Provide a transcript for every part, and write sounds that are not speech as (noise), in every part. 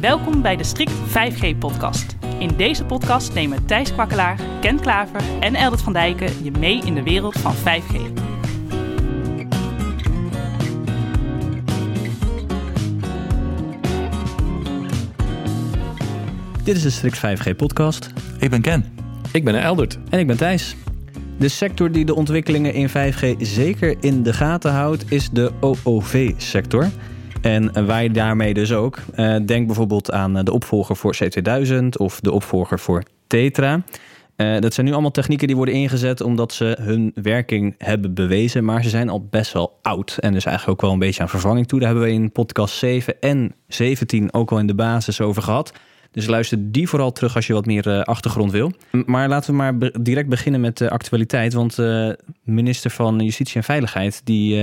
Welkom bij de Strict 5G-podcast. In deze podcast nemen Thijs Kwakkelaar, Ken Klaver en Eldert van Dijken je mee in de wereld van 5G. Dit is de Strict 5G-podcast. Ik ben Ken. Ik ben Eldert. En ik ben Thijs. De sector die de ontwikkelingen in 5G zeker in de gaten houdt, is de OOV-sector. En wij daarmee dus ook. Uh, denk bijvoorbeeld aan de opvolger voor C2000 of de opvolger voor Tetra. Uh, dat zijn nu allemaal technieken die worden ingezet omdat ze hun werking hebben bewezen. Maar ze zijn al best wel oud. En dus eigenlijk ook wel een beetje aan vervanging toe. Daar hebben we in podcast 7 en 17 ook al in de basis over gehad. Dus luister die vooral terug als je wat meer achtergrond wil. Maar laten we maar direct beginnen met de actualiteit. Want de minister van Justitie en Veiligheid... die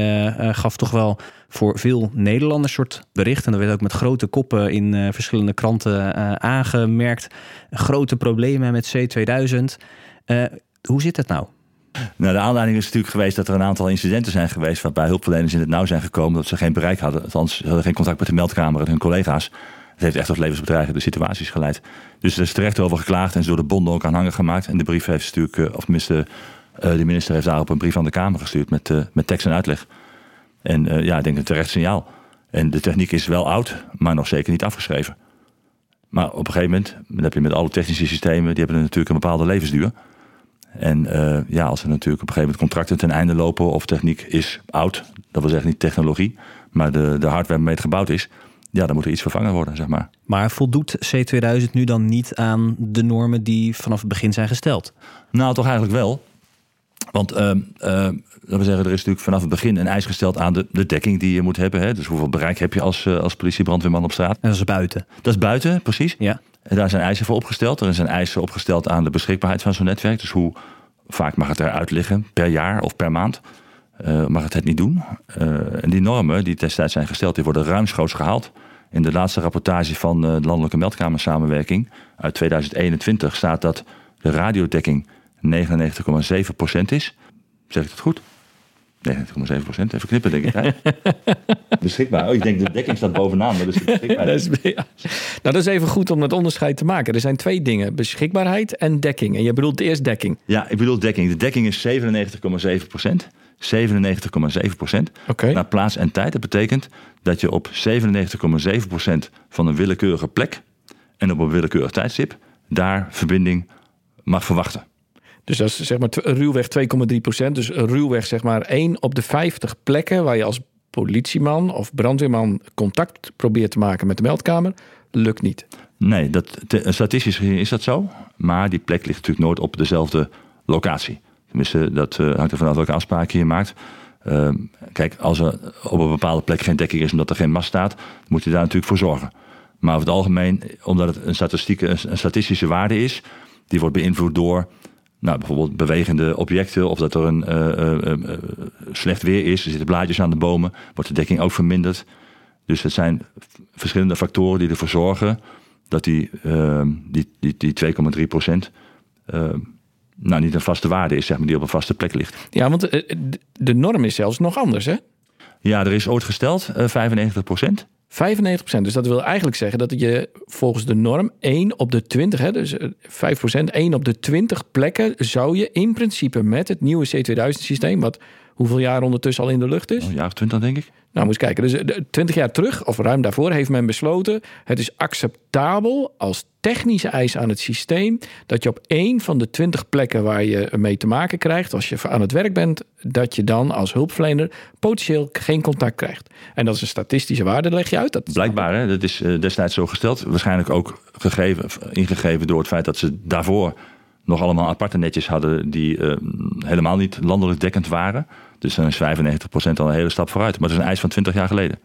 gaf toch wel voor veel Nederlanders soort bericht. En dat werd ook met grote koppen in verschillende kranten aangemerkt. Grote problemen met C2000. hoe zit het nou? Nou, de aanleiding is natuurlijk geweest dat er een aantal incidenten zijn geweest... waarbij hulpverleners in het nauw zijn gekomen... dat ze geen bereik hadden. Althans, ze hadden geen contact met de meldkamer en hun collega's... Het heeft echt tot levensbedreigende situaties geleid. Dus er is terecht over geklaagd en is door de bonden ook aanhanger gemaakt. En de brief heeft natuurlijk, of tenminste, de minister heeft daarop een brief aan de Kamer gestuurd met, met tekst en uitleg. En ja, ik denk een terecht signaal. En de techniek is wel oud, maar nog zeker niet afgeschreven. Maar op een gegeven moment, dan heb je met alle technische systemen, die hebben natuurlijk een bepaalde levensduur. En uh, ja, als er natuurlijk op een gegeven moment contracten ten einde lopen of techniek is oud, dat wil zeggen niet technologie, maar de, de hardware waarmee het gebouwd is, ja, dan moet er iets vervangen worden, zeg maar. Maar voldoet C2000 nu dan niet aan de normen die vanaf het begin zijn gesteld? Nou, toch eigenlijk wel. Want uh, uh, laten we zeggen, er is natuurlijk vanaf het begin een eis gesteld aan de, de dekking die je moet hebben. Hè? Dus hoeveel bereik heb je als, uh, als politie-brandweerman op straat? En dat is buiten. Dat is buiten, precies. Ja. En daar zijn eisen voor opgesteld. Er zijn eisen opgesteld aan de beschikbaarheid van zo'n netwerk. Dus hoe vaak mag het eruit liggen, per jaar of per maand? Uh, mag het het niet doen. Uh, en die normen die destijds zijn gesteld, die worden ruimschoots gehaald. In de laatste rapportage van de Landelijke Meldkamersamenwerking uit 2021 staat dat de radiodekking 99,7% is. Zeg ik dat goed? 99,7%. Even knippen, denk ik. Hè? (laughs) beschikbaar. Oh, ik denk de dekking staat bovenaan, maar dus beschikbaar. Dat is, (laughs) ja. Nou, dat is even goed om het onderscheid te maken. Er zijn twee dingen: beschikbaarheid en dekking. En je bedoelt eerst dekking. Ja, ik bedoel dekking. De dekking is 97,7%. 97,7 procent okay. naar plaats en tijd. Dat betekent dat je op 97,7 procent van een willekeurige plek en op een willekeurig tijdstip daar verbinding mag verwachten. Dus dat is zeg maar ruwweg 2,3 procent. Dus ruwweg zeg maar 1 op de 50 plekken waar je als politieman of brandweerman contact probeert te maken met de meldkamer, lukt niet. Nee, dat, statistisch is dat zo. Maar die plek ligt natuurlijk nooit op dezelfde locatie. Tenminste, dat uh, hangt er vanaf welke afspraken je maakt. Uh, kijk, als er op een bepaalde plek geen dekking is omdat er geen mast staat, moet je daar natuurlijk voor zorgen. Maar over het algemeen, omdat het een, statistieke, een statistische waarde is, die wordt beïnvloed door nou, bijvoorbeeld bewegende objecten of dat er een uh, slecht weer is, er zitten blaadjes aan de bomen, wordt de dekking ook verminderd. Dus het zijn verschillende factoren die ervoor zorgen dat die, die, die, die 2,3 procent nou, niet een vaste waarde is, zeg maar, die op een vaste plek ligt. Ja, want de norm is zelfs nog anders, hè? Ja, er is ooit gesteld uh, 95 procent. 95 procent. Dus dat wil eigenlijk zeggen dat je volgens de norm 1 op de 20, hè, dus 5 procent, 1 op de 20 plekken zou je in principe met het nieuwe C2000 systeem, wat hoeveel jaar ondertussen al in de lucht is? Een jaar of 20 denk ik. Nou, moet eens kijken. Dus 20 jaar terug, of ruim daarvoor, heeft men besloten: het is acceptabel als technische eis aan het systeem dat je op één van de 20 plekken waar je mee te maken krijgt, als je aan het werk bent, dat je dan als hulpverlener potentieel geen contact krijgt. En dat is een statistische waarde, leg je uit. Dat Blijkbaar, hè? dat is destijds zo gesteld. Waarschijnlijk ook gegeven, ingegeven door het feit dat ze daarvoor nog allemaal aparte netjes hadden die uh, helemaal niet landelijk dekkend waren. Dus dan is 95% al een hele stap vooruit. Maar dat is een eis van 20 jaar geleden.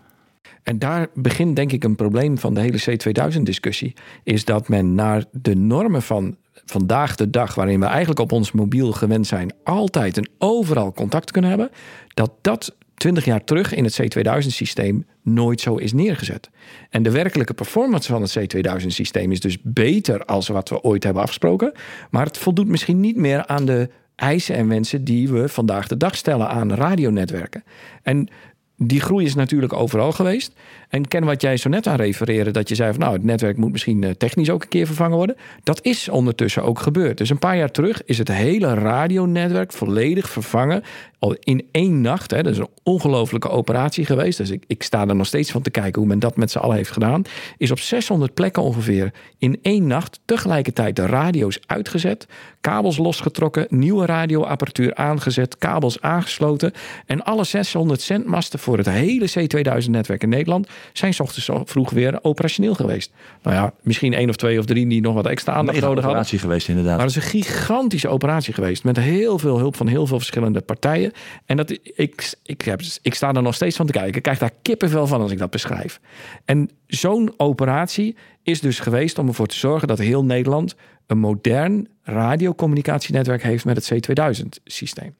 En daar begint denk ik een probleem van de hele C2000-discussie. Is dat men naar de normen van vandaag de dag, waarin we eigenlijk op ons mobiel gewend zijn, altijd en overal contact kunnen hebben, dat dat 20 jaar terug in het C2000-systeem nooit zo is neergezet. En de werkelijke performance van het C2000-systeem is dus beter als wat we ooit hebben afgesproken. Maar het voldoet misschien niet meer aan de eisen en wensen die we vandaag de dag stellen aan radionetwerken. En die groei is natuurlijk overal geweest. En ken wat jij zo net aan refereerde, dat je zei van nou, het netwerk moet misschien eh, technisch ook een keer vervangen worden. Dat is ondertussen ook gebeurd. Dus een paar jaar terug is het hele radionetwerk volledig vervangen. Al in één nacht. Hè, dat is een ongelofelijke operatie geweest. Dus ik, ik sta er nog steeds van te kijken hoe men dat met z'n allen heeft gedaan. Is op 600 plekken ongeveer in één nacht tegelijkertijd de radio's uitgezet. Kabels losgetrokken, nieuwe radioapparatuur aangezet, kabels aangesloten. En alle 600 zendmasten voor het hele C2000-netwerk in Nederland zijn s ochtends vroeg weer operationeel geweest. Nou ja, misschien één of twee of drie die nog wat extra aandacht nodig hadden. operatie geweest inderdaad. Maar het is een gigantische operatie geweest. Met heel veel hulp van heel veel verschillende partijen. En dat, ik, ik, heb, ik sta er nog steeds van te kijken. Ik krijg daar kippenvel van als ik dat beschrijf. En zo'n operatie is dus geweest om ervoor te zorgen dat heel Nederland een modern radiocommunicatienetwerk heeft met het C2000-systeem.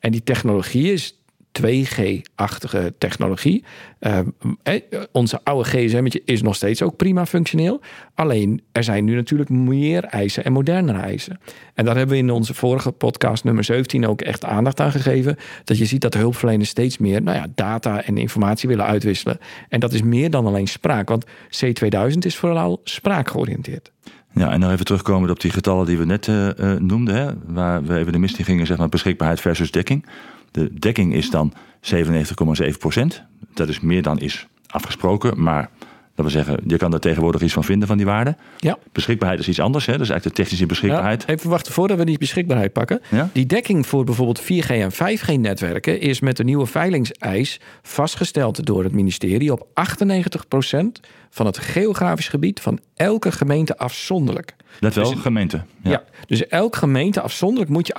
En die technologie is 2G-achtige technologie. Uh, eh, onze oude gsm is nog steeds ook prima functioneel. Alleen er zijn nu natuurlijk meer eisen en modernere eisen. En daar hebben we in onze vorige podcast nummer 17 ook echt aandacht aan gegeven. Dat je ziet dat hulpverleners steeds meer nou ja, data en informatie willen uitwisselen. En dat is meer dan alleen spraak. Want C2000 is vooral spraakgeoriënteerd. Ja, en dan even terugkomen op die getallen die we net uh, noemden. Hè, waar we even de mist in gingen, zeg maar beschikbaarheid versus dekking. De dekking is dan 97,7 procent. Dat is meer dan is afgesproken, maar dat we zeggen, je kan er tegenwoordig iets van vinden van die waarde. Ja. Beschikbaarheid is iets anders, hè? dat is eigenlijk de technische beschikbaarheid. Ja, even wachten voordat we die beschikbaarheid pakken. Ja? Die dekking voor bijvoorbeeld 4G en 5G-netwerken is met de nieuwe veiligingseis vastgesteld door het ministerie op 98% van het geografisch gebied van elke gemeente afzonderlijk. Dat wel, dus, gemeente. Ja. ja, dus elke gemeente afzonderlijk moet je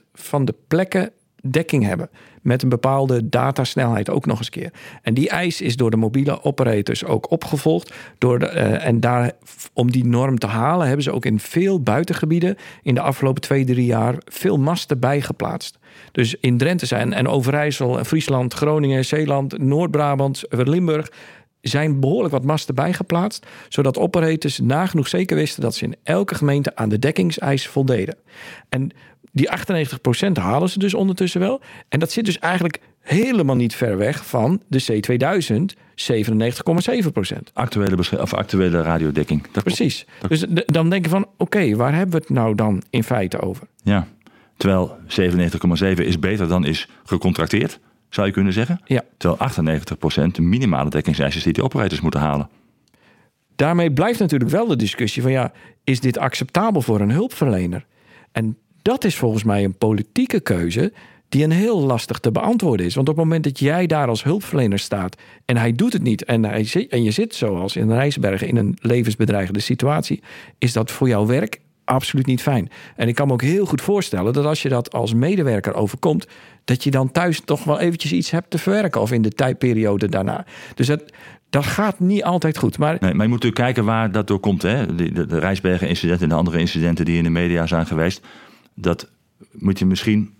98% van de plekken dekking hebben. Met een bepaalde datasnelheid ook nog eens keer. En die eis is door de mobiele operators ook opgevolgd. Door de, uh, en daar, om die norm te halen, hebben ze ook in veel buitengebieden in de afgelopen twee, drie jaar veel masten bijgeplaatst. Dus in Drenthe zijn en Overijssel, Friesland, Groningen, Zeeland, Noord-Brabant, Limburg zijn behoorlijk wat masten bijgeplaatst, zodat operators nagenoeg zeker wisten dat ze in elke gemeente aan de dekkingseis voldeden. En die 98% halen ze dus ondertussen wel. En dat zit dus eigenlijk helemaal niet ver weg van de C2000, 97,7%. Actuele, of actuele radiodekking. Dat Precies. Dus dan denk je van, oké, waar hebben we het nou dan in feite over? Ja, terwijl 97,7 is beter dan is gecontracteerd, zou je kunnen zeggen. Ja. Terwijl 98% de minimale dekkingseisen is die de operators moeten halen. Daarmee blijft natuurlijk wel de discussie van ja, is dit acceptabel voor een hulpverlener? En dat is volgens mij een politieke keuze die een heel lastig te beantwoorden is. Want op het moment dat jij daar als hulpverlener staat en hij doet het niet en, hij en je zit zoals in Rijsbergen in een levensbedreigende situatie, is dat voor jouw werk absoluut niet fijn. En ik kan me ook heel goed voorstellen dat als je dat als medewerker overkomt, dat je dan thuis toch wel eventjes iets hebt te verwerken of in de tijdperiode daarna. Dus dat, dat gaat niet altijd goed. Maar... Nee, maar je moet natuurlijk kijken waar dat door komt. Hè? De, de, de Rijsbergen-incidenten en de andere incidenten die in de media zijn geweest dat moet je misschien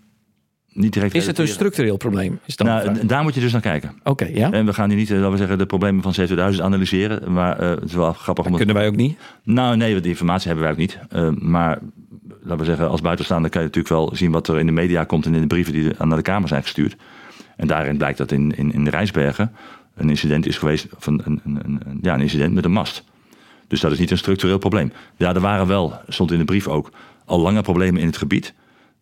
niet direct. Is het een structureel probleem? Is dat nou, daar moet je dus naar kijken. Oké, ja. En we gaan hier niet, eh, laten we zeggen, de problemen van C2000 analyseren. Maar uh, het is wel grappig. Dat kunnen wij ook niet? Nou, nee, die informatie hebben wij ook niet. Uh, maar laten we zeggen, als buitenstaander kan je natuurlijk wel zien wat er in de media komt en in de brieven die naar de Kamer zijn gestuurd. En daarin blijkt dat in, in, in de Rijsbergen een incident is geweest van een, een, een, ja, een incident met een mast. Dus dat is niet een structureel probleem. Ja, er waren wel, stond in de brief ook, al lange problemen in het gebied.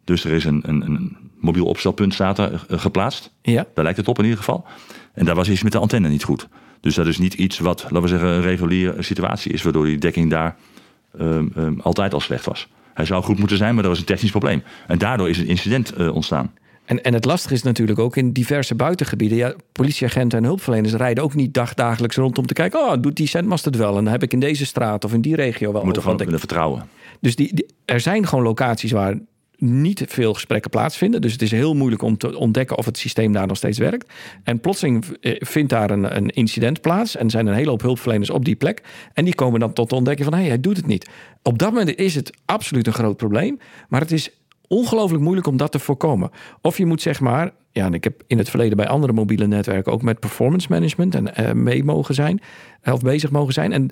Dus er is een, een, een mobiel opstelpunt staat er, eh, geplaatst. Ja. Daar lijkt het op in ieder geval. En daar was iets met de antenne niet goed. Dus dat is niet iets wat, laten we zeggen, een reguliere situatie is... waardoor die dekking daar um, um, altijd al slecht was. Hij zou goed moeten zijn, maar dat was een technisch probleem. En daardoor is een incident uh, ontstaan. En, en het lastige is natuurlijk ook in diverse buitengebieden. Ja, politieagenten en hulpverleners rijden ook niet dagdagelijks rond om te kijken. Oh, doet die zendmast het wel? En dan heb ik in deze straat of in die regio wel. Moeten gewoon kunnen vertrouwen. Dus die, er zijn gewoon locaties waar niet veel gesprekken plaatsvinden. Dus het is heel moeilijk om te ontdekken of het systeem daar nog steeds werkt. En plotseling eh, vindt daar een, een incident plaats. En zijn een hele hoop hulpverleners op die plek. En die komen dan tot de ontdekking van hé, hey, hij doet het niet. Op dat moment is het absoluut een groot probleem. Maar het is ongelooflijk moeilijk om dat te voorkomen. Of je moet zeg maar, ja, en ik heb in het verleden bij andere mobiele netwerken ook met performance management en uh, mee mogen zijn, of bezig mogen zijn. En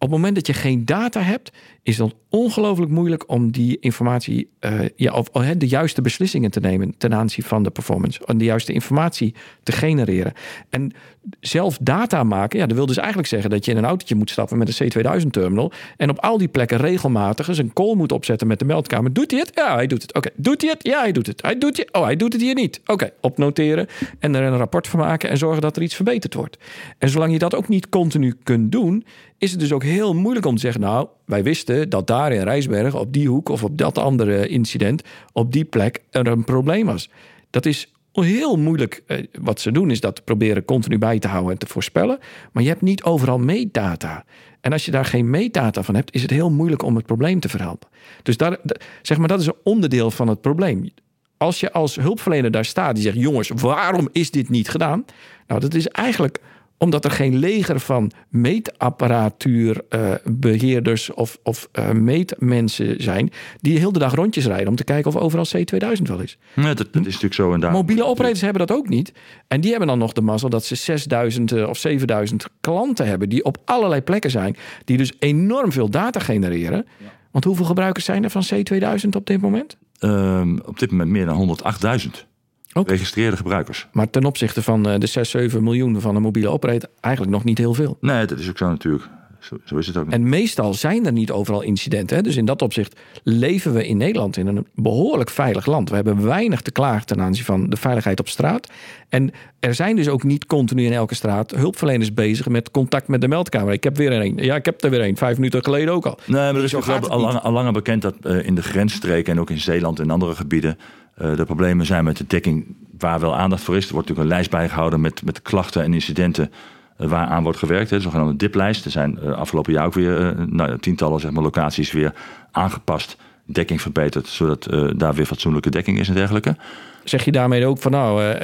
op het moment dat je geen data hebt, is het ongelooflijk moeilijk om die informatie, uh, ja, of, of de juiste beslissingen te nemen ten aanzien van de performance. Om de juiste informatie te genereren. En zelf data maken, ja, dat wil dus eigenlijk zeggen dat je in een autootje moet stappen met een C2000-terminal. En op al die plekken regelmatig eens een call moet opzetten met de meldkamer. Doet hij het? Ja, hij doet het. Oké. Doet hij het? Ja, hij doet het. Hij doet het. Oh, hij doet het hier niet. Oké. Opnoteren en er een rapport van maken en zorgen dat er iets verbeterd wordt. En zolang je dat ook niet continu kunt doen, is het dus ook heel moeilijk om te zeggen: Nou, wij wisten dat daar in Rijsberg, op die hoek of op dat andere incident, op die plek er een probleem was. Dat is heel moeilijk. Eh, wat ze doen is dat proberen continu bij te houden en te voorspellen. Maar je hebt niet overal meetdata. En als je daar geen meetdata van hebt, is het heel moeilijk om het probleem te verhelpen. Dus daar, zeg maar, dat is een onderdeel van het probleem. Als je als hulpverlener daar staat die zegt: jongens, waarom is dit niet gedaan? Nou, dat is eigenlijk omdat er geen leger van meetapparatuurbeheerders uh, of, of uh, meetmensen zijn... die heel de dag rondjes rijden om te kijken of overal C2000 wel is. Ja, dat, is natuurlijk zo. En daar... Mobiele operators hebben dat ook niet. En die hebben dan nog de mazzel dat ze 6000 uh, of 7000 klanten hebben... die op allerlei plekken zijn, die dus enorm veel data genereren. Ja. Want hoeveel gebruikers zijn er van C2000 op dit moment? Um, op dit moment meer dan 108.000. Registreerde gebruikers. Maar ten opzichte van eh, de 6, 7 miljoen van een mobiele operator eigenlijk nog niet heel veel. Nee, dat is ook zo natuurlijk. Zo, zo is het ook. En meestal zijn er niet overal incidenten. Hè? Dus in dat opzicht leven we in Nederland in een behoorlijk veilig land. We hebben weinig te klagen ten aanzien van de veiligheid op straat. En er zijn dus ook niet continu in elke straat hulpverleners bezig met contact met de meldkamer. Ik heb weer een. Ja, ik heb er weer een. Vijf minuten geleden ook al. Nee, maar er is ook al, lang, al langer bekend dat uh, in de grensstreken en ook in Zeeland en andere gebieden de problemen zijn met de dekking waar wel aandacht voor is. Er wordt natuurlijk een lijst bijgehouden met, met klachten en incidenten uh, waar aan wordt gewerkt. De zogenaamde diplijst. Er zijn uh, afgelopen jaar ook weer nou, tientallen zeg maar, locaties weer aangepast. Dekking verbeterd, zodat daar weer fatsoenlijke dekking is en dergelijke. Zeg je daarmee ook van nou,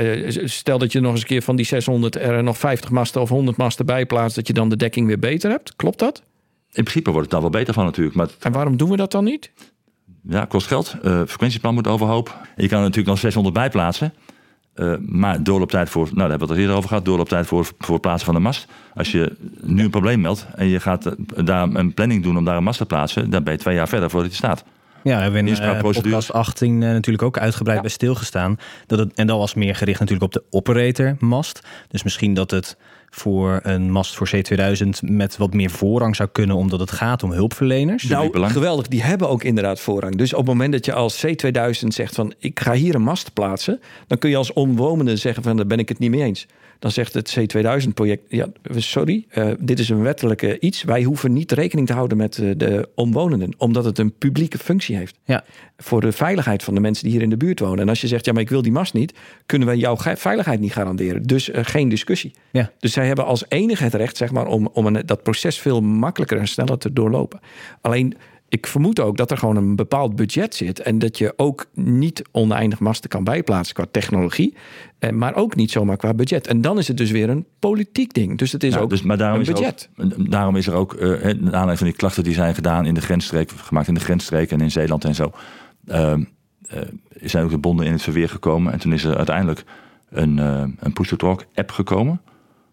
stel dat je nog eens een keer van die 600 er nog 50 masten of 100 masten bij plaatst, dat je dan de dekking weer beter hebt? Klopt dat? In principe wordt het daar wel beter van natuurlijk. Maar en waarom doen we dat dan niet? Ja, kost geld. Uh, frequentieplan moet overhoop. Je kan er natuurlijk nog 600 bij plaatsen. Uh, maar doorlooptijd voor, nou daar hebben we het al eerder over gehad, doorlooptijd voor, voor het plaatsen van de mast. Als je nu een probleem meldt en je gaat daar een planning doen om daar een mast te plaatsen, dan ben je twee jaar verder voordat je staat. Ja, we hebben in uh, podcast 18 uh, natuurlijk ook uitgebreid ja. bij stilgestaan. Dat het, en dat was meer gericht natuurlijk op de operator-mast. Dus misschien dat het voor een mast voor C2000 met wat meer voorrang zou kunnen, omdat het gaat om hulpverleners. Nou, geweldig. Die hebben ook inderdaad voorrang. Dus op het moment dat je als C2000 zegt van ik ga hier een mast plaatsen, dan kun je als omwonende zeggen van daar ben ik het niet mee eens. Dan zegt het C2000-project, ja, sorry, uh, dit is een wettelijke iets. Wij hoeven niet rekening te houden met uh, de omwonenden, omdat het een publieke functie heeft. Ja. Voor de veiligheid van de mensen die hier in de buurt wonen. En als je zegt, ja, maar ik wil die mast niet, kunnen wij jouw veiligheid niet garanderen. Dus uh, geen discussie. Ja. Dus zij hebben als enige het recht, zeg maar, om, om een, dat proces veel makkelijker en sneller te doorlopen. Alleen ik vermoed ook dat er gewoon een bepaald budget zit. En dat je ook niet oneindig masten kan bijplaatsen qua technologie. Eh, maar ook niet zomaar qua budget. En dan is het dus weer een politiek ding. Dus het is ook dus, maar daarom een budget. Is ook, daarom is er ook, uh, naar aanleiding van die klachten die zijn gedaan in de grensstreek, gemaakt in de grensstreek en in Zeeland en zo. Uh, uh, zijn ook de bonden in het verweer gekomen. En toen is er uiteindelijk een, uh, een push-to-talk app gekomen.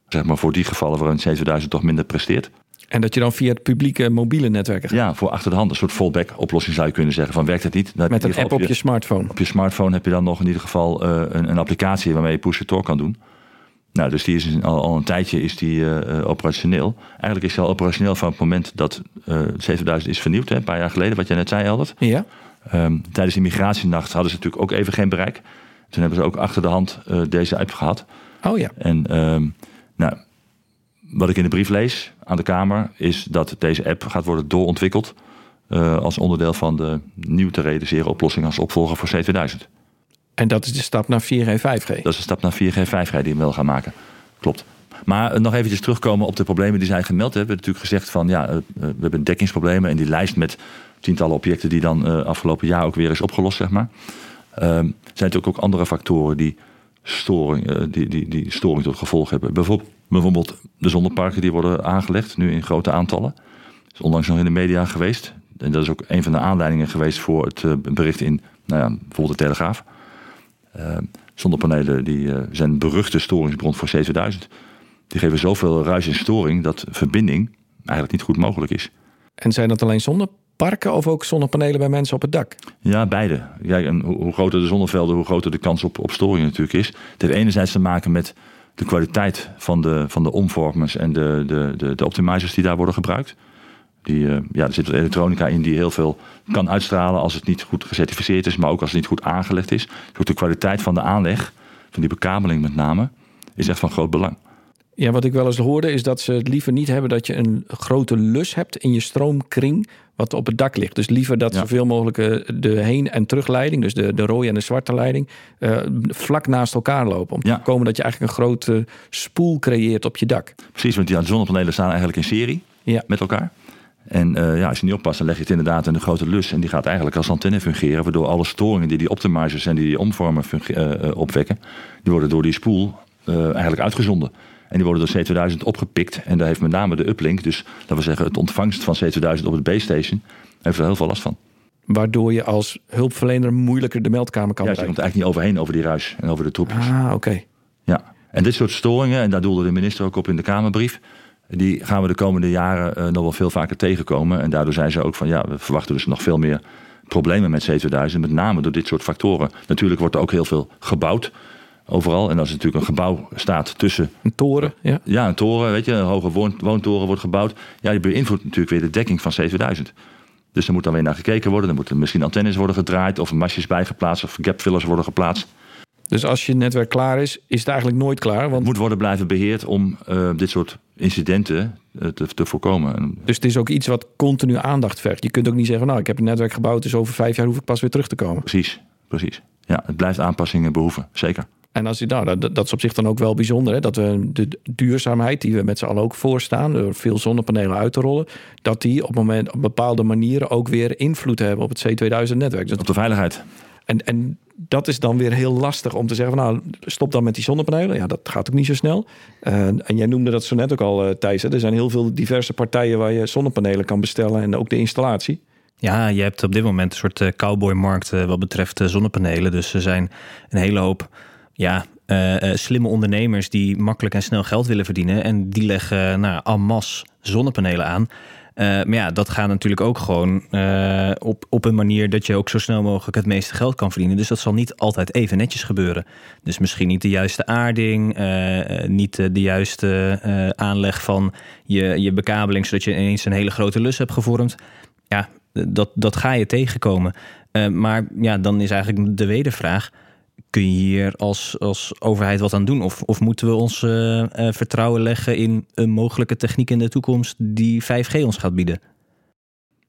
Zeg maar voor die gevallen waarin 7000 toch minder presteert. En dat je dan via het publieke mobiele netwerk gaat. Ja, voor achter de hand. Een soort fallback oplossing zou je kunnen zeggen. Van werkt het niet? Dan Met een app op je, op je, smartphone. Op je smartphone heb je dan nog in ieder geval uh, een, een, applicatie waarmee je push-to-talk kan doen. Nou, dus die is al, al een tijdje is die, uh, operationeel. Eigenlijk is hij al operationeel van het moment dat uh, 7000 is vernieuwd. Hè, een paar jaar geleden, wat jij net zei, Eldert. Ja. Um, tijdens de migratienacht hadden ze natuurlijk ook even geen bereik. Toen hebben ze ook achter de hand deze app gehad. Oh ja. En um, nou, wat ik in de brief lees aan de Kamer is dat deze app gaat worden doorontwikkeld uh, als onderdeel van de nieuw te realiseren oplossing als opvolger voor C2000. En dat is de stap naar 4G, 5G? Dat is de stap naar 4G, 5G die we wel gaan maken. Klopt. Maar uh, nog eventjes terugkomen op de problemen die zijn gemeld. Hebben. We hebben natuurlijk gezegd van ja, uh, we hebben dekkingsproblemen en die lijst met tientallen objecten die dan afgelopen jaar ook weer is opgelost, zeg maar. Ehm, zijn natuurlijk ook andere factoren die storing, die, die, die storing tot gevolg hebben. Bijvoorbeeld Bijvoorbeeld de zonneparken die worden aangelegd, nu in grote aantallen. Dat is onlangs nog in de media geweest. En dat is ook een van de aanleidingen geweest voor het eh, bericht in nou ja, bijvoorbeeld de Telegraaf. Uh, zonnepanelen die, uh, zijn beruchte storingsbron voor C2000. Die geven zoveel ruis en storing dat verbinding eigenlijk niet goed mogelijk is. En zijn dat alleen zonneparken of ook zonnepanelen bij mensen op het dak? Ja, beide. Kijk, en hoe, hoe groter de zonnevelden, hoe groter de kans op, op storing natuurlijk is. Het heeft enerzijds te maken met de kwaliteit van de, van de omvormers en de, de, de, de optimizers die daar worden gebruikt. Die, uh, ja, er zit wat elektronica in die heel veel kan uitstralen als het niet goed gecertificeerd is, maar ook als het niet goed aangelegd is. Dus de kwaliteit van de aanleg, van die bekabeling met name, is echt van groot belang. Ja, wat ik wel eens hoorde is dat ze het liever niet hebben dat je een grote lus hebt in je stroomkring wat op het dak ligt. Dus liever dat ja. zoveel mogelijk de heen- en terugleiding, dus de, de rode en de zwarte leiding, uh, vlak naast elkaar lopen. Om ja. te voorkomen dat je eigenlijk een grote spoel creëert op je dak. Precies, want die zonnepanelen staan eigenlijk in serie ja. met elkaar. En uh, ja, als je niet oppast, dan leg je het inderdaad in een grote lus. En die gaat eigenlijk als antenne fungeren. Waardoor alle storingen die die optimizers en die, die omvormen uh, opwekken, die worden door die spoel eigenlijk uitgezonden. En die worden door C2000 opgepikt. En daar heeft met name de uplink, dus laten we zeggen het ontvangst van C2000 op het base-station, heeft er heel veel last van. Waardoor je als hulpverlener moeilijker de meldkamer kan Ja, je komt eigenlijk niet overheen over die ruis en over de troepjes. Ah, oké. Okay. Ja, en dit soort storingen, en daar doelde de minister ook op in de Kamerbrief, die gaan we de komende jaren uh, nog wel veel vaker tegenkomen. En daardoor zijn ze ook van, ja, we verwachten dus nog veel meer problemen met C2000, met name door dit soort factoren. Natuurlijk wordt er ook heel veel gebouwd overal. En als er natuurlijk een gebouw staat tussen... Een toren, ja. Ja, een toren, weet je, een hoge woon, woontoren wordt gebouwd. Ja, die beïnvloedt natuurlijk weer de dekking van 7000. Dus er moet dan weer naar gekeken worden. Er moeten misschien antennes worden gedraaid of masjes bijgeplaatst of gapfillers worden geplaatst. Dus als je netwerk klaar is, is het eigenlijk nooit klaar? Want... Het moet worden blijven beheerd om uh, dit soort incidenten uh, te, te, voorkomen. Dus het is ook iets wat continu aandacht vergt. Je kunt ook niet zeggen, nou ik heb een netwerk gebouwd, dus over vijf jaar hoef ik pas weer terug te komen. Precies, precies. Ja, het blijft aanpassingen behoeven, zeker. En als je, nou, dat, dat is op zich dan ook wel bijzonder. Hè? Dat we de duurzaamheid, die we met z'n allen ook voorstaan, door veel zonnepanelen uit te rollen, dat die op, moment, op bepaalde manieren ook weer invloed hebben op het C2000-netwerk. Dus op de veiligheid. En, en dat is dan weer heel lastig om te zeggen: van, nou, stop dan met die zonnepanelen. Ja, dat gaat ook niet zo snel. Uh, en jij noemde dat zo net ook al, uh, Thijs. Hè? Er zijn heel veel diverse partijen waar je zonnepanelen kan bestellen en ook de installatie. Ja, je hebt op dit moment een soort cowboymarkt wat betreft zonnepanelen. Dus er zijn een hele hoop ja, uh, uh, slimme ondernemers die makkelijk en snel geld willen verdienen. En die leggen nou, en zonnepanelen aan. Maar ja, dat gaat natuurlijk ook gewoon op, op een manier dat je ook zo snel mogelijk het meeste geld kan verdienen. Dus dat zal niet altijd even netjes gebeuren. Dus misschien niet de juiste aarding, niet de juiste aanleg van je, je bekabeling, zodat je ineens een hele grote lus hebt gevormd. Ja, dat, dat ga je tegenkomen. maar ja, dan is eigenlijk de wedervraag kun je hier als, als overheid wat aan doen? Of, of moeten we ons uh, uh, vertrouwen leggen in een mogelijke techniek in de toekomst die 5G ons gaat bieden?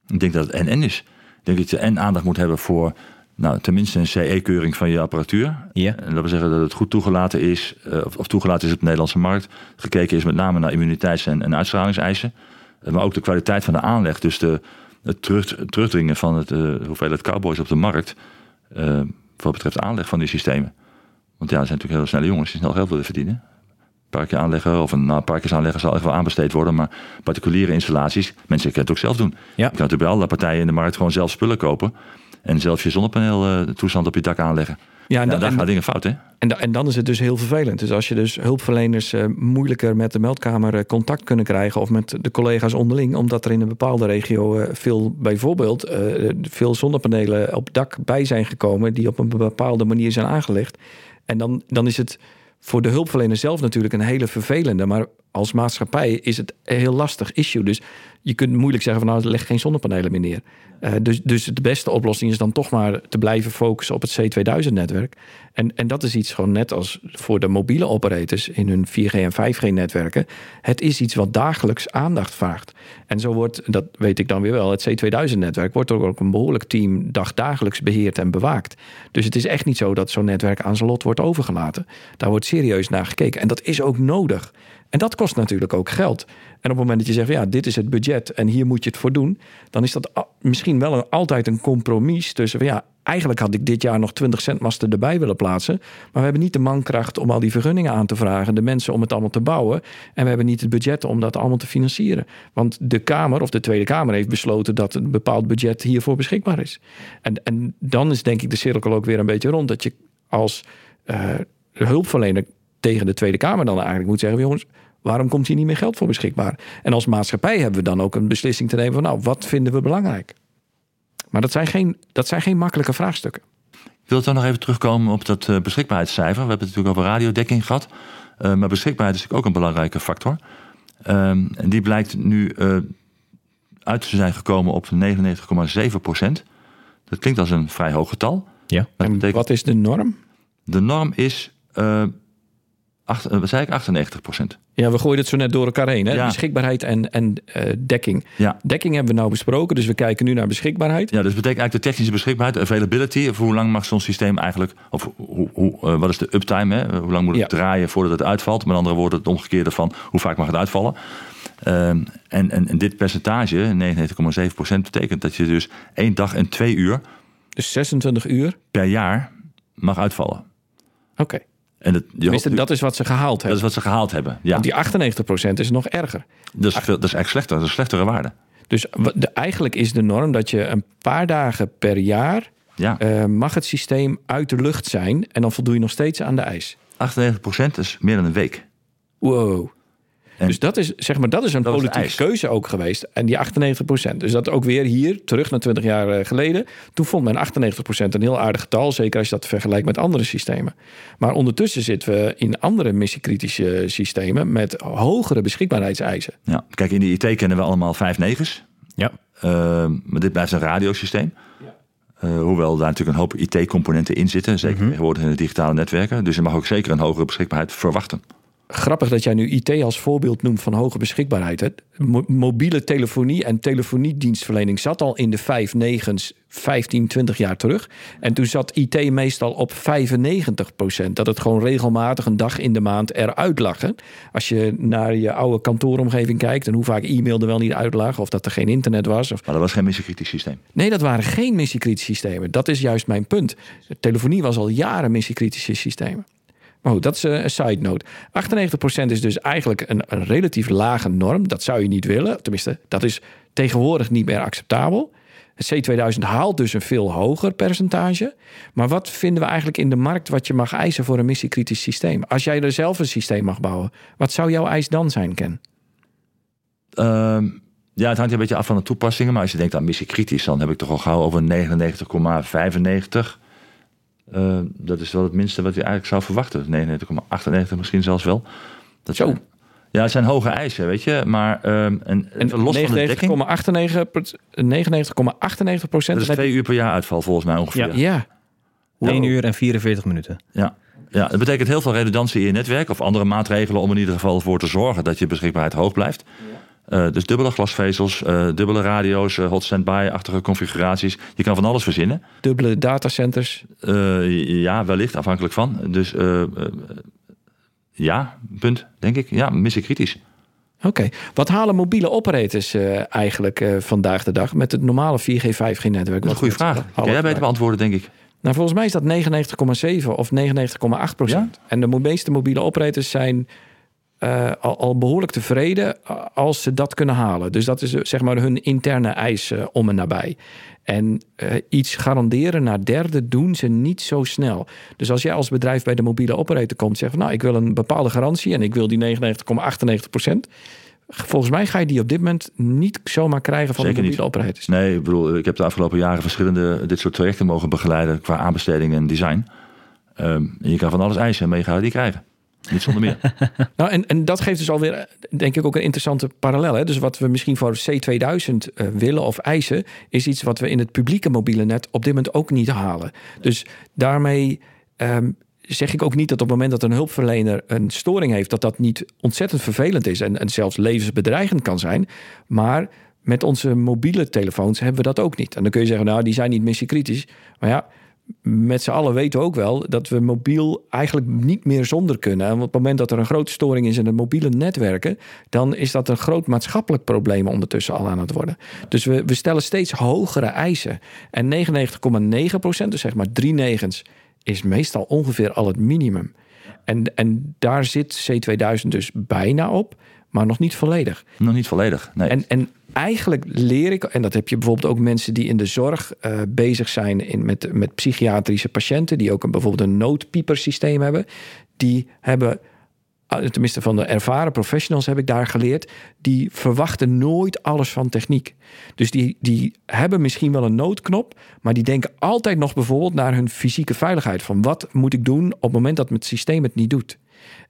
Ik denk dat het en is. Ik denk dat je en aandacht moet hebben voor nou, tenminste een CE-keuring van je apparatuur. Ja. En dat wil zeggen dat het goed toegelaten is, uh, of, toegelaten is op de Nederlandse markt. Gekeken is met name naar immuniteits- en, en uitstralingseisen. maar ook de kwaliteit van de aanleg. Dus de, het, terug, het terugdringen van het, hoeveelheid cowboys op de markt wat betreft aanleg van die systemen. Want ja, er zijn natuurlijk heel snelle jongens die snel geld willen verdienen. Parkje aanleggen of een nou, parkjes aanleggen zal echt wel aanbesteed worden. Maar particuliere installaties, mensen kunnen het ook zelf doen. Ja. Je kan natuurlijk bij alle partijen in de markt gewoon zelf spullen kopen. En zelf je zonnepaneel uh, toestand op je dak aanleggen. Ja, en, ja, daar en, gaan dingen fout, hè? En, en, dan is het dus heel vervelend. Dus als je dus hulpverleners uh, moeilijker met de meldkamer uh, contact kunnen krijgen... of met de collega's onderling... omdat er in een bepaalde regio uh, veel, bijvoorbeeld... veel zonnepanelen op dak bij zijn gekomen... die op een bepaalde manier zijn aangelegd. En dan, dan is het voor de hulpverlener zelf natuurlijk een hele vervelende... maar als maatschappij is het een heel lastig issue. Dus je kunt moeilijk zeggen van nou, leg geen zonnepanelen meer neer. Uh, dus, dus de beste oplossing is dan toch maar te blijven focussen op het C2000-netwerk. En, en dat is iets gewoon net als voor de mobiele operators in hun 4G en 5G-netwerken. Het is iets wat dagelijks aandacht vraagt. En zo wordt, dat weet ik dan weer wel, het C2000-netwerk wordt ook een behoorlijk team dagdagelijks beheerd en bewaakt. Dus het is echt niet zo dat zo'n netwerk aan zijn lot wordt overgelaten. Daar wordt serieus naar gekeken. En dat is ook nodig. En dat kost natuurlijk ook geld. En op het moment dat je zegt, ja, dit is het budget en hier moet je het voor doen, dan is dat misschien wel een, altijd een compromis tussen, ja, eigenlijk had ik dit jaar nog 20 centmasten erbij willen plaatsen, maar we hebben niet de mankracht om al die vergunningen aan te vragen, de mensen om het allemaal te bouwen, en we hebben niet het budget om dat allemaal te financieren. Want de Kamer of de Tweede Kamer heeft besloten dat een bepaald budget hiervoor beschikbaar is. En, en dan is denk ik de cirkel ook weer een beetje rond, dat je als uh, hulpverlener tegen de Tweede Kamer dan eigenlijk moet zeggen: jongens, Waarom komt hier niet meer geld voor beschikbaar? En als maatschappij hebben we dan ook een beslissing te nemen van nou, wat vinden we belangrijk? Maar dat zijn geen, dat zijn geen makkelijke vraagstukken. Ik wil dan nog even terugkomen op dat uh, beschikbaarheidscijfer. We hebben het natuurlijk over radiodekking gehad. Uh, maar beschikbaarheid is natuurlijk ook een belangrijke factor. Um, en die blijkt nu uh, uit te zijn gekomen op 99,7 procent. Dat klinkt als een vrij hoog getal. Ja. Betekent, wat is de norm? De norm is, uh, acht, wat zei ik, 98 procent. Ja, we gooien het zo net door elkaar heen. Hè? Beschikbaarheid en, en uh, dekking. Ja. Dekking hebben we nou besproken, dus we kijken nu naar beschikbaarheid. Ja, dus betekent eigenlijk de technische beschikbaarheid, availability. Of hoe lang mag zo'n systeem eigenlijk, of hoe, hoe, uh, wat is de uptime? Hè? Hoe lang moet het ja. draaien voordat het uitvalt? Met andere woorden, het omgekeerde van hoe vaak mag het uitvallen? Uh, en, en, en, dit percentage, 99,7 procent, betekent dat je dus één dag en twee uur... Dus 26 uur? Per jaar mag uitvallen. Oké. Okay. En het, Tenminste, dat is wat ze gehaald hebben. Dat is wat ze gehaald hebben, ja. Want die 98% is nog erger. Dat is, veel, dat is eigenlijk slechter, dat is slechtere waarde. Dus de, eigenlijk is de norm dat je een paar dagen per jaar... Ja. Uh, mag het systeem uit de lucht zijn... en dan voldoe je nog steeds aan de eis. 98% is meer dan een week. Wow. En dus dat is, zeg maar, dat is een dat politieke keuze ook geweest. En die 98 procent. Dus dat ook weer hier, terug naar 20 jaar eh, geleden. Toen vond men 98 procent een heel aardig getal. Zeker als je dat vergelijkt met andere systemen. Maar ondertussen zitten we in andere missiekritische systemen... met hogere beschikbaarheidseisen. Ja, kijk, in de IT kennen we allemaal vijf negens. Ja. Uh, maar dit blijft een radiosysteem. Ja. Uh, hoewel daar natuurlijk een hoop IT-componenten in zitten. Zeker mm -hmm. tegenwoordig in de digitale netwerken. Dus je mag ook zeker een hogere beschikbaarheid verwachten grappig dat jij nu IT als voorbeeld noemt van hoge beschikbaarheid. Hè? mobiele telefonie en telefoniedienstverlening zat al in de vijf negens 15, 20 jaar terug. En toen zat IT meestal op 95 procent. Dat het gewoon regelmatig een dag in de maand eruit lag. Hè? Als je naar je oude kantooromgeving kijkt... en hoe vaak e-mail er wel niet uitlag... of dat er geen internet was. Of... Maar dat was geen missiekritisch systeem. Nee, dat waren geen missiekritisch systemen. Dat is juist mijn punt. Telefonie was al jaren missiekritische systemen. Maar goed, dat is een side note. 98% is dus eigenlijk een, relatief lage norm. Dat zou je niet willen. Tenminste, dat is tegenwoordig niet meer acceptabel. Het C2000 haalt dus een veel hoger percentage. Maar wat vinden we eigenlijk in de markt wat je mag eisen voor een missiekritisch systeem? Als jij er zelf een systeem mag bouwen, wat zou jouw eis dan zijn, Ken? Uh, ja, het hangt een beetje af van de toepassingen. Maar als je denkt aan missiekritisch, dan heb ik toch al gauw over 99,95. Uh, dat is wel het minste wat je eigenlijk zou verwachten. 99,98 misschien zelfs wel. Dat Zo. Zijn, ja, het zijn hoge eisen, weet je. Maar um, en, en los 99, van de 99,98 procent. Dat is twee uur per jaar uitval volgens mij ongeveer. Ja. ja. 1 uur en 44 minuten. Ja. Ja, dat betekent heel veel redundantie in je netwerk of andere maatregelen om in ieder geval voor te zorgen dat je beschikbaarheid hoog blijft. Ja. Uh, dus dubbele glasvezels, uh, dubbele radio's, uh, hot standby-achtige configuraties. Je kan van alles verzinnen. Dubbele datacenters? ja, wellicht, afhankelijk van. Dus ja, punt, denk ik. Ja, missie kritisch. Oké. Okay. Wat halen mobiele operators eigenlijk vandaag de dag met het normale 4G, 5G-netwerk? Dat is een goede vraag. Kan jij beter beantwoorden, denk ik. Nou, volgens mij is dat 99,7 of 99,8 procent. Ja? En de meeste mobiele operators zijn uh, al, al, behoorlijk tevreden als ze dat kunnen halen. Dus dat is zeg maar hun interne eis uh, om en nabij. En uh, iets garanderen naar derde doen ze niet zo snel. Dus als jij als bedrijf bij de mobiele operator komt en zegt: Nou, ik wil een bepaalde garantie en ik wil die 99,98 procent. Volgens mij ga je die op dit moment niet zomaar krijgen van Zeker de mobiele niet. operators. Nee, ik bedoel, ik heb de afgelopen jaren verschillende dit soort trajecten mogen begeleiden qua aanbesteding en design. Um, je kan van alles eisen, maar je gaat die krijgen. Niet zonder meer. (laughs) nou, en, en dat geeft dus alweer, denk ik, ook een interessante parallel. Hè? Dus wat we misschien voor C2000 uh, willen of eisen, is iets wat we in het publieke mobiele net op dit moment ook niet halen. Dus daarmee um, zeg ik ook niet dat op het moment dat een hulpverlener een storing heeft, dat dat niet ontzettend vervelend is en, en zelfs levensbedreigend kan zijn. Maar met onze mobiele telefoons hebben we dat ook niet. En dan kun je zeggen, nou, die zijn niet missiekritisch. Maar ja, met z'n allen weten we ook wel dat we mobiel eigenlijk niet meer zonder kunnen. En op het moment dat er een grote storing is in de mobiele netwerken, dan is dat een groot maatschappelijk probleem ondertussen al aan het worden. Dus we, we stellen steeds hogere eisen. En 99,9 procent, dus zeg maar drie negens, is meestal ongeveer al het minimum. En, en daar zit C2000 dus bijna op, maar nog niet volledig. Nog niet volledig, nee. En, en eigenlijk leer ik, en dat heb je bijvoorbeeld ook mensen die in de zorg uh, bezig zijn in, met, met psychiatrische patiënten, die ook een, bijvoorbeeld een noodpiepersysteem hebben, die hebben ah, tenminste van de ervaren professionals heb ik daar geleerd, die verwachten nooit alles van techniek. Dus die, die hebben misschien wel een noodknop, maar die denken altijd nog bijvoorbeeld naar hun fysieke veiligheid. Van wat moet ik doen op het moment dat het systeem het niet doet?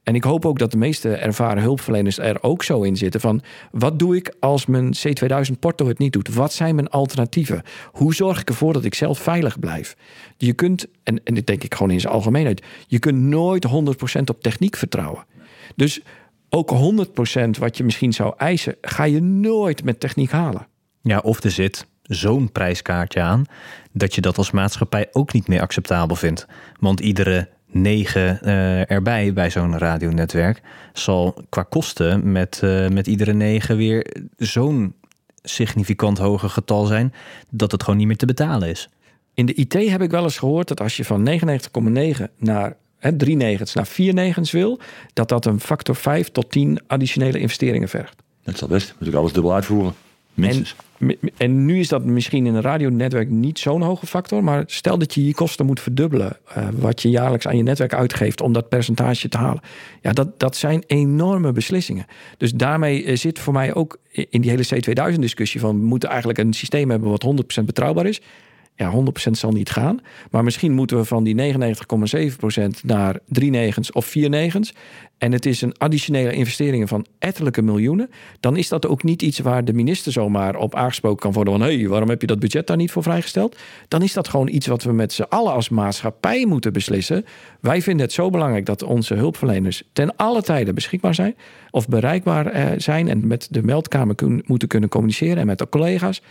En ik hoop ook dat de meeste ervaren hulpverleners er ook zo in zitten van wat doe ik als mijn C2000 Porto het niet doet? Wat zijn mijn alternatieven? Hoe zorg ik ervoor dat ik zelf veilig blijf? Je kunt, en, en dit denk ik gewoon in zijn algemeenheid, je kunt nooit 100% op techniek vertrouwen. Dus ook 100% wat je misschien zou eisen, ga je nooit met techniek halen. Ja, of er zit zo'n prijskaartje aan dat je dat als maatschappij ook niet meer acceptabel vindt. Want iedere negen uh, erbij bij zo'n radionetwerk zal qua kosten met, uh, met iedere negen weer zo'n significant hoger getal zijn dat het gewoon niet meer te betalen is. In de IT heb ik wel eens gehoord dat als je van 99,9 naar hè, drie negens naar vier negens wil, dat dat een factor 5 tot 10 additionele investeringen vergt. Dat zal best. Moet ik alles dubbel uitvoeren. En, nu is dat misschien in een radionetwerk niet zo'n hoge factor. Maar stel dat je je kosten moet verdubbelen. Uh, wat je jaarlijks aan je netwerk uitgeeft om dat percentage te halen. Ja, dat, dat zijn enorme beslissingen. Dus daarmee eh, zit voor mij ook in die hele C2000 discussie van... we moeten eigenlijk een systeem hebben wat 100% betrouwbaar is ja, 100% zal niet gaan. Maar misschien moeten we van die 99,7% naar drie negens of vier negens. En het is een additionele investering van ettelijke miljoenen. Dan is dat ook niet iets waar de minister zomaar op aangesproken kan worden. Van hé, hey, waarom heb je dat budget daar niet voor vrijgesteld? Dan is dat gewoon iets wat we met z'n allen als maatschappij moeten beslissen. Wij vinden het zo belangrijk dat onze hulpverleners ten alle tijden beschikbaar zijn. Of bereikbaar eh, zijn en met de meldkamer moeten kunnen communiceren en met de collega's.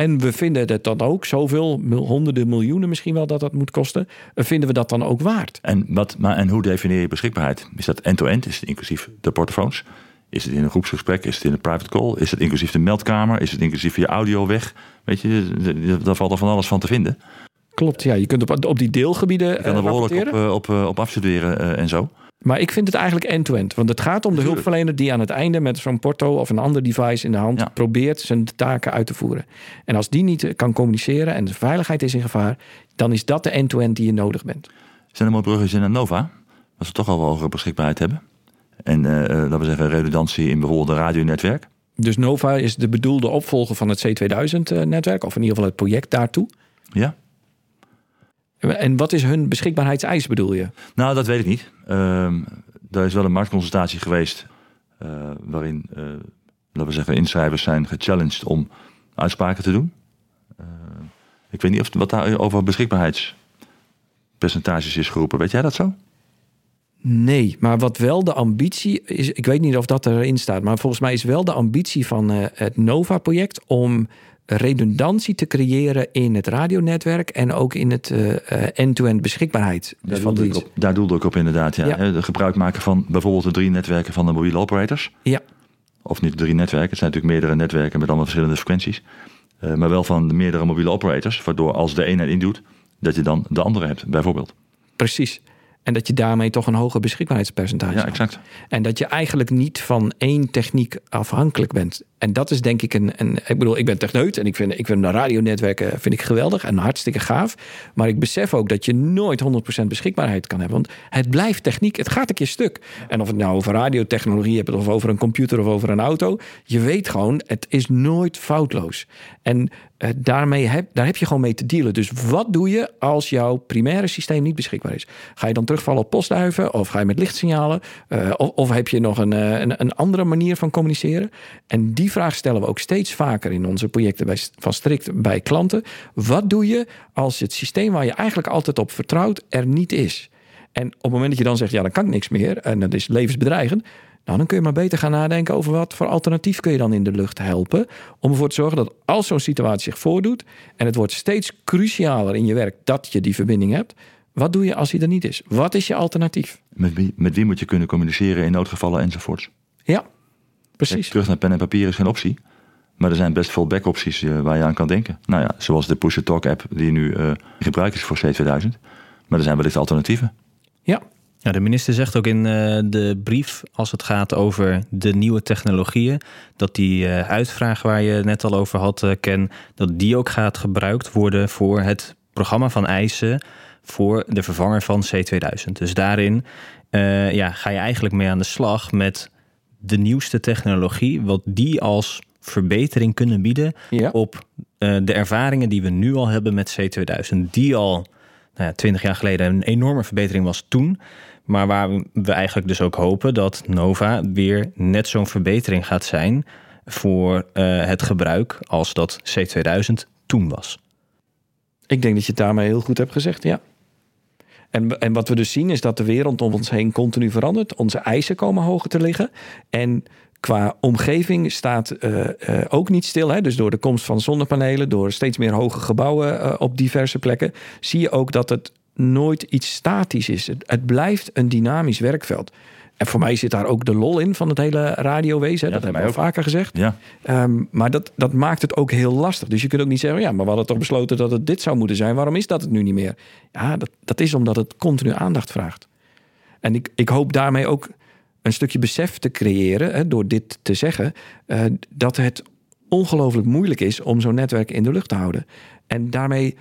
En we vinden het dan ook zoveel, honderden miljoenen misschien wel dat dat moet kosten. Vinden we dat dan ook waard? En, wat, maar, en hoe definieer je beschikbaarheid? Is dat end-to-end? Is het inclusief de portofoons? Is het in een groepsgesprek? Is het in een private call? Is het inclusief de meldkamer? Is het inclusief je audio weg? Weet je, daar valt er van alles van te vinden. Klopt, ja. Je kunt op, op die deelgebieden. Je kan er behoorlijk op, eh, op, eh, op afstuderen en zo. Maar ik vind het eigenlijk end-to-end. Want het gaat om de hulpverlener die aan het einde met zo'n porto of een ander device in de hand probeert zijn taken uit te voeren. En als die niet kan communiceren en de veiligheid is in gevaar, dan is dat de end-to-end die je nodig bent. Zijn er bruggen in Nova? Als we toch al wel hogere beschikbaarheid hebben. En uh, laten we zeggen redundantie in bijvoorbeeld een radionetwerk. Dus Nova is de bedoelde opvolger van het C2000-netwerk, of in ieder geval het project daartoe. Ja. En wat is hun beschikbaarheidseis, bedoel je? Nou, dat weet ik niet. Er is wel een marktconsultatie geweest uh, waarin, uh, laten we zeggen, inschrijvers zijn gechallenged om uitspraken te doen. Uh, ik weet niet of wat daar over beschikbaarheidspercentages is geroepen. Weet jij dat zo? Nee, maar wat wel de ambitie is, ik weet niet of dat erin staat, maar volgens mij is wel de ambitie van het Nova-project om redundantie te creëren in het radionetwerk en ook in het uh, end-to-end beschikbaarheid. Daar, dus doelde ik op, daar doelde ik op inderdaad. Ja. ja. De gebruik maken van bijvoorbeeld de drie netwerken van de mobiele operators. Ja. Of niet de drie netwerken, het zijn natuurlijk meerdere netwerken met allemaal verschillende frequenties. Uh, maar wel van de meerdere mobiele operators, waardoor als de ene het indoet, dat je dan de andere hebt, bijvoorbeeld. Precies. En dat je daarmee toch een hoger beschikbaarheidspercentage ja, exact. En dat je eigenlijk niet van één techniek afhankelijk bent. En dat is denk ik een. een ik bedoel, ik ben techneut en ik vind, ik vind radionetwerken vind ik geweldig en hartstikke gaaf. Maar ik besef ook dat je nooit 100% beschikbaarheid kan hebben. Want het blijft techniek, het gaat een keer stuk. En of het nou over radiotechnologie hebt, of over een computer of over een auto. Je weet gewoon, het is nooit foutloos. En uh, daarmee heb, daar heb je gewoon mee te dealen. Dus wat doe je als jouw primaire systeem niet beschikbaar is? Ga je dan terugvallen op postduiven? Of ga je met lichtsignalen? Of, of, heb je nog een, een, een andere manier van communiceren? En die vraag stellen we ook steeds vaker in onze projecten bij, van strikt bij klanten. Wat doe je als het systeem waar je eigenlijk altijd op vertrouwt er niet is? En op het moment dat je dan zegt, ja, dan kan ik niks meer en dat is levensbedreigend. Nou, dan kun je maar beter gaan nadenken over wat voor alternatief kun je dan in de lucht helpen. Om ervoor te zorgen dat als zo'n situatie zich voordoet en het wordt steeds crucialer in je werk dat je die verbinding hebt. Wat doe je als die er niet is? Wat is je alternatief? Met wie, met wie moet je kunnen communiceren in noodgevallen enzovoorts? Ja, Precies. terug naar pen en papier is geen optie. Maar er zijn best veel backopties uh, waar je aan kan denken. Nou ja, zoals de Push-to-Talk app die nu uh, in gebruik is voor C2000. Maar er zijn wellicht alternatieven. Ja. Ja, de minister zegt ook in uh, de brief, als het gaat over de nieuwe technologieën, dat die uitvraag waar je net al over had, Ken, dat die ook gaat gebruikt worden voor het programma van eisen voor de vervanger van C2000. Dus daarin uh, ja, ga je eigenlijk mee aan de slag met de nieuwste technologie, wat die als verbetering kunnen bieden op uh, de ervaringen die we nu al hebben met C2000, die al nou ja, 20 jaar geleden een enorme verbetering was toen. Maar waar we eigenlijk dus ook hopen dat Nova weer net zo'n verbetering gaat zijn voor uh, het gebruik als dat C2000 toen was. Ik denk dat je het daarmee heel goed hebt gezegd, ja. En, en wat we dus zien is dat de wereld om ons heen continu verandert. Onze eisen komen hoger te liggen. En qua omgeving staat uh, ook niet stil. Hè? Dus door de komst van zonnepanelen, door steeds meer hoge gebouwen uh, op diverse plekken, zie je ook dat het nooit iets statisch is. Het blijft een dynamisch werkveld. En voor mij zit daar ook de lol in van het hele radiowezen. Ja, dat hebben we al vaker gezegd. Ja. Um, maar dat, dat maakt het ook heel lastig. Dus je kunt ook niet zeggen, ja, maar we hadden toch besloten dat het dit zou moeten zijn. Waarom is dat het nu niet meer? Ja, dat, dat is omdat het continu aandacht vraagt. En ik, ik hoop daarmee ook een stukje besef te creëren, hè, door dit te zeggen, uh, dat het ongelooflijk moeilijk is om zo'n netwerk in de lucht te houden. En daarmee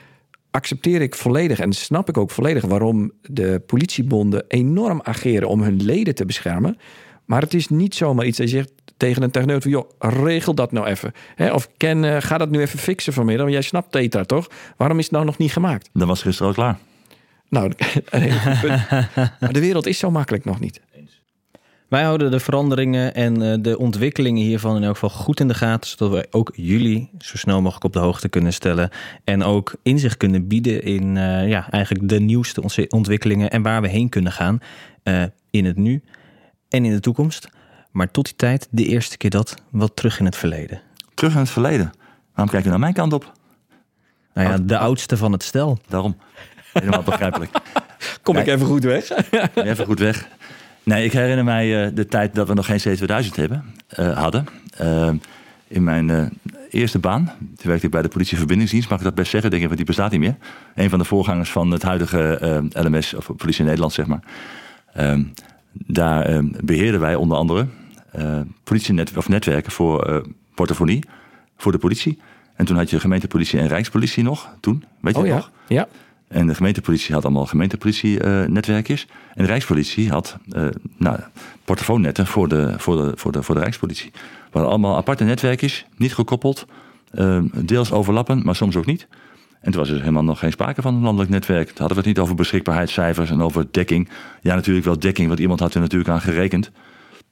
accepteer ik volledig en snap ik ook volledig waarom de politiebonden enorm ageren om hun leden te beschermen. Maar het is niet zomaar iets dat je zegt tegen een techneut van... joh, regel dat nou even. of Ken, uh, ga dat nu even fixen vanmiddag. Want jij snapt Tetra toch? Waarom is het nou nog niet gemaakt? Dat was gisteren al klaar. Nou, (laughs) een punt. maar de wereld is zo makkelijk nog niet. Wij houden de veranderingen en eh, de ontwikkelingen hiervan in elk geval goed in de gaten, zodat we ook jullie zo snel mogelijk op de hoogte kunnen stellen en ook inzicht kunnen bieden in uh, ja, eigenlijk de nieuwste ontwikkelingen en waar we heen kunnen gaan uh, in het nu en in de toekomst. Maar tot die tijd de eerste keer dat wat terug in het verleden. Terug in het verleden? Waarom kijk je naar mijn kant op? Nou ja, de oudste van het stel. Daarom. Helemaal begrijpelijk. (laughs) Kom ik even goed weg? even goed weg. Nee, ik herinner mij uh, de tijd dat we nog geen C2000 hebben, uh, hadden. Uh, in mijn eerste baan, toen werkte ik bij de politie verbindingsdienst, mag ik dat best zeggen, denk ik, want die bestaat niet meer. Een van de voorgangers van het huidige LMS, of politie in Nederland, zeg maar. Ehm, daar ehm, beheerden wij onder andere politienet of netwerken voor portofonie, voor de politie. En toen had je gemeentepolitie en rijkspolitie nog, toen, weet je oh, nog? Ja, ja. En de gemeentepolitie had allemaal gemeentepolitie-netwerkjes. en de Rijkspolitie had uh, nou, portofoonnetten voor de, voor, de, voor, de, voor de Rijkspolitie. We hadden allemaal aparte netwerkjes, niet gekoppeld. Uh, deels overlappend, maar soms ook niet. En toen was er helemaal nog geen sprake van een landelijk netwerk. Toen hadden we het niet over beschikbaarheidscijfers en over dekking. Ja, natuurlijk wel dekking, want iemand had er natuurlijk aan gerekend.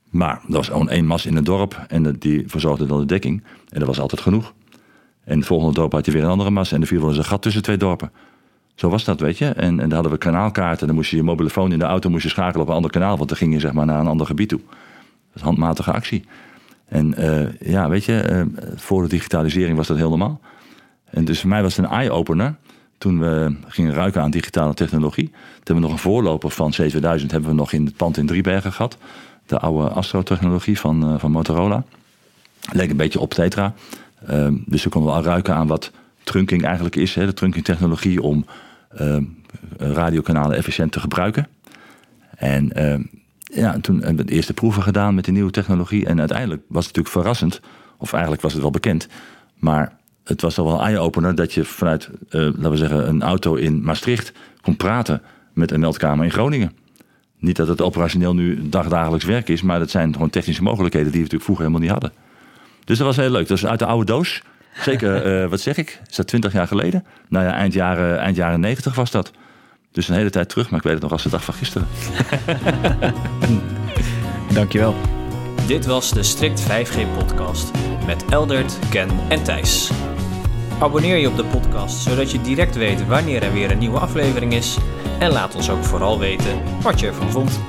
Maar er was gewoon één mas in het dorp en die verzorgde dan de dekking. En dat was altijd genoeg. En het volgende dorp had je weer een andere mas en er viel wel een gat tussen twee dorpen. Zo was dat, weet je. En, en dan hadden we kanaalkaarten. Dan moest je je mobiele phone in de auto moest je schakelen op een ander kanaal. Want dan ging je zeg maar naar een ander gebied toe. Dat is handmatige actie. En uh, ja, weet je, uh, voor de digitalisering was dat heel normaal. En dus voor mij was het een eye-opener. Toen we gingen ruiken aan digitale technologie. Toen hebben we nog een voorloper van C2000 hebben we nog in het pand in Driebergen gehad. De oude Astro-technologie van, uh, van Motorola. Leek een beetje op Tetra. dus we konden wel ruiken aan wat trunking eigenlijk is. Hè, de trunking-technologie om uh, radiokanalen efficiënt te gebruiken. En uh, ja, toen hebben we de eerste proeven gedaan met de nieuwe technologie. En uiteindelijk was het natuurlijk verrassend, of eigenlijk was het wel bekend. Maar het was al wel een eye-opener dat je vanuit, uh, laten we zeggen, een auto in Maastricht kon praten met een meldkamer in Groningen. Niet dat het operationeel nu dagdagelijks werk is, maar dat zijn gewoon technische mogelijkheden die we natuurlijk vroeger helemaal niet hadden. Dus dat was heel leuk. Dat is uit de oude doos. Zeker, uh, wat zeg ik? Is dat twintig jaar geleden? Nou ja, eind jaren, eind jaren 90 was dat. Dus een hele tijd terug, maar ik weet het nog als de dag van gisteren. (laughs) Dankjewel. Dit was de Strict 5G-podcast met Eldert, Ken en Thijs. Abonneer je op de podcast, zodat je direct weet wanneer er weer een nieuwe aflevering is. En laat ons ook vooral weten wat je ervan vond.